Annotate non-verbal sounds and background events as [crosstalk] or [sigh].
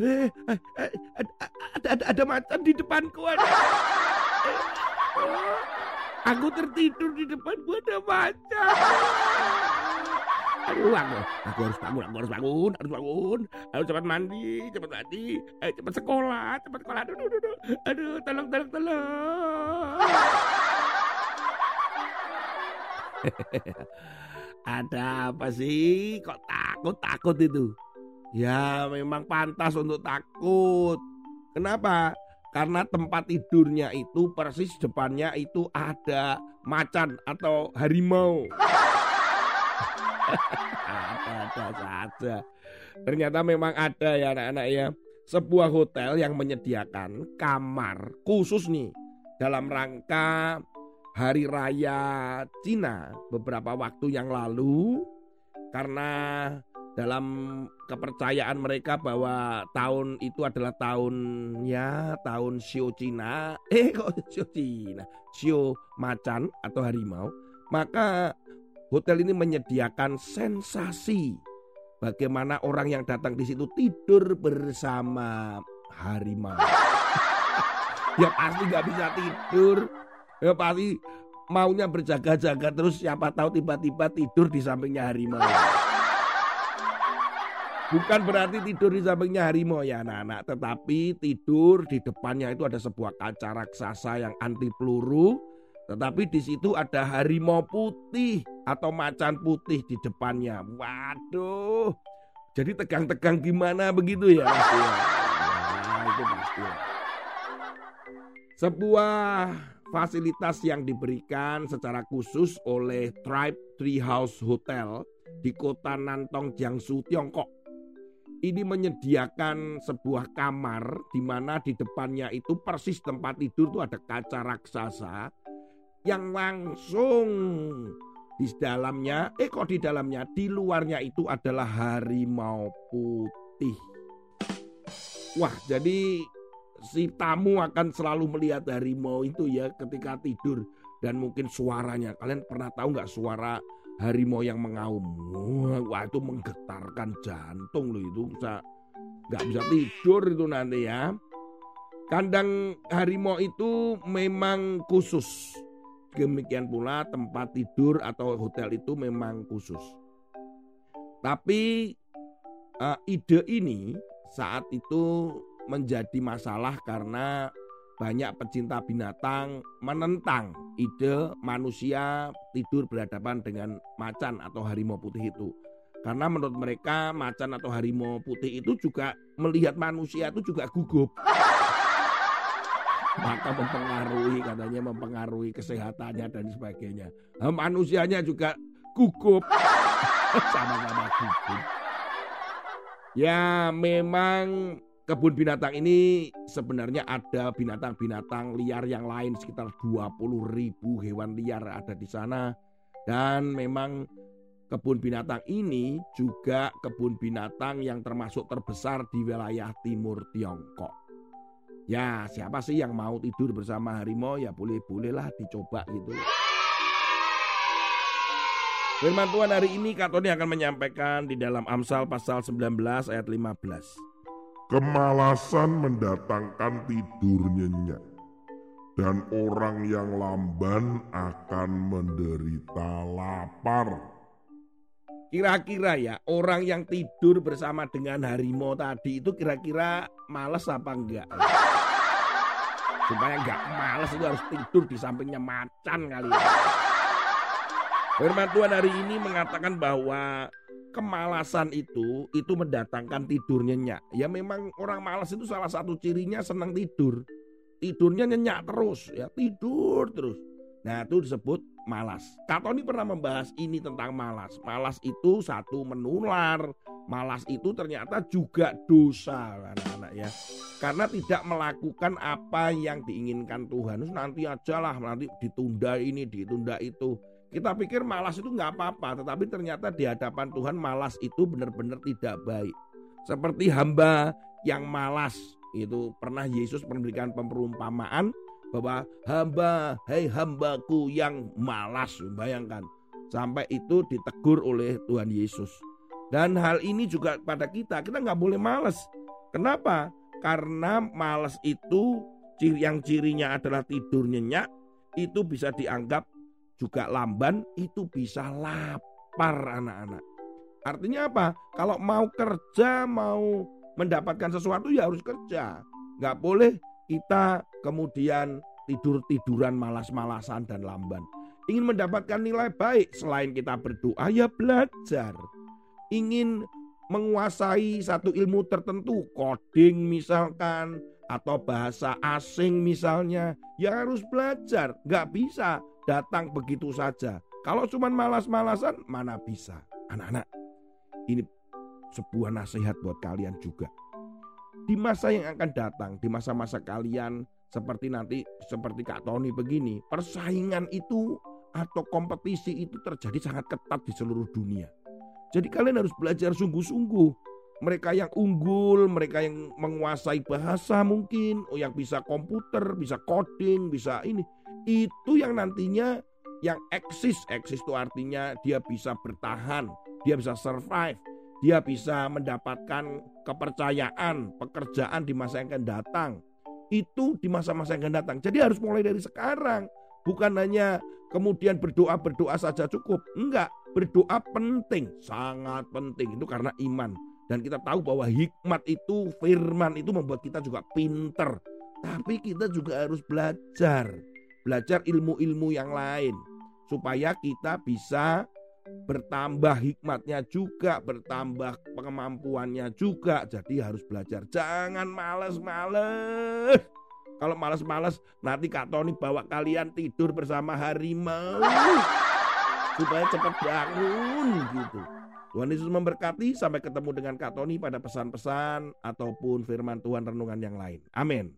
Eh, eh, eh, ada, ada, ada, macan di depanku. Ada. Aku tertidur di depan gua ada macan. Aduh, aku, aku harus bangun, aku harus bangun, harus bangun. Ayo cepat mandi, cepat mandi, ayo cepat sekolah, cepat sekolah. Aduh, aduh, aduh, aduh, tolong, tolong, tolong. [laughs] Ada apa sih? Kok takut-takut itu? Ya memang pantas untuk takut. Kenapa? Karena tempat tidurnya itu persis depannya itu ada macan atau harimau. ada-ada saja. Ternyata memang ada ya anak-anak ya. Sebuah hotel yang menyediakan kamar khusus nih dalam rangka hari raya Cina beberapa waktu yang lalu karena dalam kepercayaan mereka bahwa tahun itu adalah tahunnya tahun Shio Cina [laughs] eh kok Shio Cina Shio macan atau harimau? Maka hotel ini menyediakan sensasi bagaimana orang yang datang di situ tidur bersama harimau. [laughs] Ya pasti nggak bisa tidur. Ya pasti maunya berjaga-jaga terus siapa tahu tiba-tiba tidur di sampingnya harimau Bukan berarti tidur di sampingnya harimau ya anak-anak, tetapi tidur di depannya itu ada sebuah kaca raksasa yang anti peluru, tetapi di situ ada harimau putih atau macan putih di depannya. Waduh, jadi tegang-tegang gimana begitu ya? [laughs] Nah, itu pasti. Sebuah fasilitas yang diberikan secara khusus oleh Tribe Treehouse Hotel di kota Nantong, Jiangsu, Tiongkok ini menyediakan sebuah kamar di mana di depannya itu persis tempat tidur itu ada kaca raksasa yang langsung di dalamnya, eh kok di dalamnya, di luarnya itu adalah harimau putih. Wah, jadi si tamu akan selalu melihat harimau itu ya ketika tidur dan mungkin suaranya. Kalian pernah tahu nggak suara harimau yang mengaum. Wah itu menggetarkan jantung loh itu bisa nggak bisa tidur itu nanti ya. Kandang harimau itu memang khusus. Demikian pula tempat tidur atau hotel itu memang khusus. Tapi uh, ide ini saat itu menjadi masalah karena banyak pecinta binatang menentang ide manusia tidur berhadapan dengan macan atau harimau putih itu. Karena menurut mereka macan atau harimau putih itu juga melihat manusia itu juga gugup. [laughs] Maka mempengaruhi katanya mempengaruhi kesehatannya dan sebagainya. Nah, manusianya juga gugup. [laughs] Sama-sama gugup. Ya memang kebun binatang ini sebenarnya ada binatang-binatang liar yang lain sekitar 20 ribu hewan liar ada di sana dan memang kebun binatang ini juga kebun binatang yang termasuk terbesar di wilayah timur Tiongkok. Ya siapa sih yang mau tidur bersama harimau ya boleh-bolehlah dicoba gitu. Firman Tuhan hari ini Katoni akan menyampaikan di dalam Amsal pasal 19 ayat 15. Kemalasan mendatangkan tidur nyenyak, dan orang yang lamban akan menderita lapar. Kira-kira ya orang yang tidur bersama dengan harimau tadi itu kira-kira males apa enggak? Supaya enggak males itu harus tidur di sampingnya macan kali ya. Firman Tuhan hari ini mengatakan bahwa kemalasan itu itu mendatangkan tidur nyenyak. Ya memang orang malas itu salah satu cirinya senang tidur. Tidurnya nyenyak terus ya, tidur terus. Nah, itu disebut malas. Katoni pernah membahas ini tentang malas. Malas itu satu menular. Malas itu ternyata juga dosa anak-anak ya. Karena tidak melakukan apa yang diinginkan Tuhan. Terus nanti aja lah, nanti ditunda ini, ditunda itu. Kita pikir malas itu nggak apa-apa, tetapi ternyata di hadapan Tuhan malas itu benar-benar tidak baik. Seperti hamba yang malas itu pernah Yesus memberikan perumpamaan bahwa hamba, hei hambaku yang malas, bayangkan sampai itu ditegur oleh Tuhan Yesus. Dan hal ini juga pada kita, kita nggak boleh malas. Kenapa? Karena males itu yang cirinya adalah tidur nyenyak itu bisa dianggap juga lamban, itu bisa lapar anak-anak. Artinya apa? Kalau mau kerja, mau mendapatkan sesuatu ya harus kerja. Nggak boleh kita kemudian tidur-tiduran malas-malasan dan lamban. Ingin mendapatkan nilai baik selain kita berdoa ya belajar. Ingin menguasai satu ilmu tertentu, coding misalkan, atau bahasa asing misalnya, ya harus belajar. Nggak bisa datang begitu saja. Kalau cuma malas-malasan, mana bisa. Anak-anak, ini sebuah nasihat buat kalian juga. Di masa yang akan datang, di masa-masa kalian seperti nanti, seperti Kak Tony begini, persaingan itu atau kompetisi itu terjadi sangat ketat di seluruh dunia. Jadi kalian harus belajar sungguh-sungguh mereka yang unggul, mereka yang menguasai bahasa mungkin, oh yang bisa komputer, bisa coding, bisa ini. Itu yang nantinya yang eksis, eksis itu artinya dia bisa bertahan, dia bisa survive, dia bisa mendapatkan kepercayaan, pekerjaan di masa yang akan datang. Itu di masa-masa yang akan datang. Jadi harus mulai dari sekarang. Bukan hanya kemudian berdoa-berdoa saja cukup. Enggak, berdoa penting, sangat penting. Itu karena iman dan kita tahu bahwa hikmat itu, firman itu membuat kita juga pinter. Tapi kita juga harus belajar. Belajar ilmu-ilmu yang lain. Supaya kita bisa bertambah hikmatnya juga, bertambah kemampuannya juga. Jadi harus belajar. Jangan males-males. Kalau males-males nanti Kak Tony bawa kalian tidur bersama harimau. Supaya cepat bangun gitu. Tuhan Yesus memberkati. Sampai ketemu dengan Kak Tony pada pesan-pesan ataupun firman Tuhan renungan yang lain. Amin.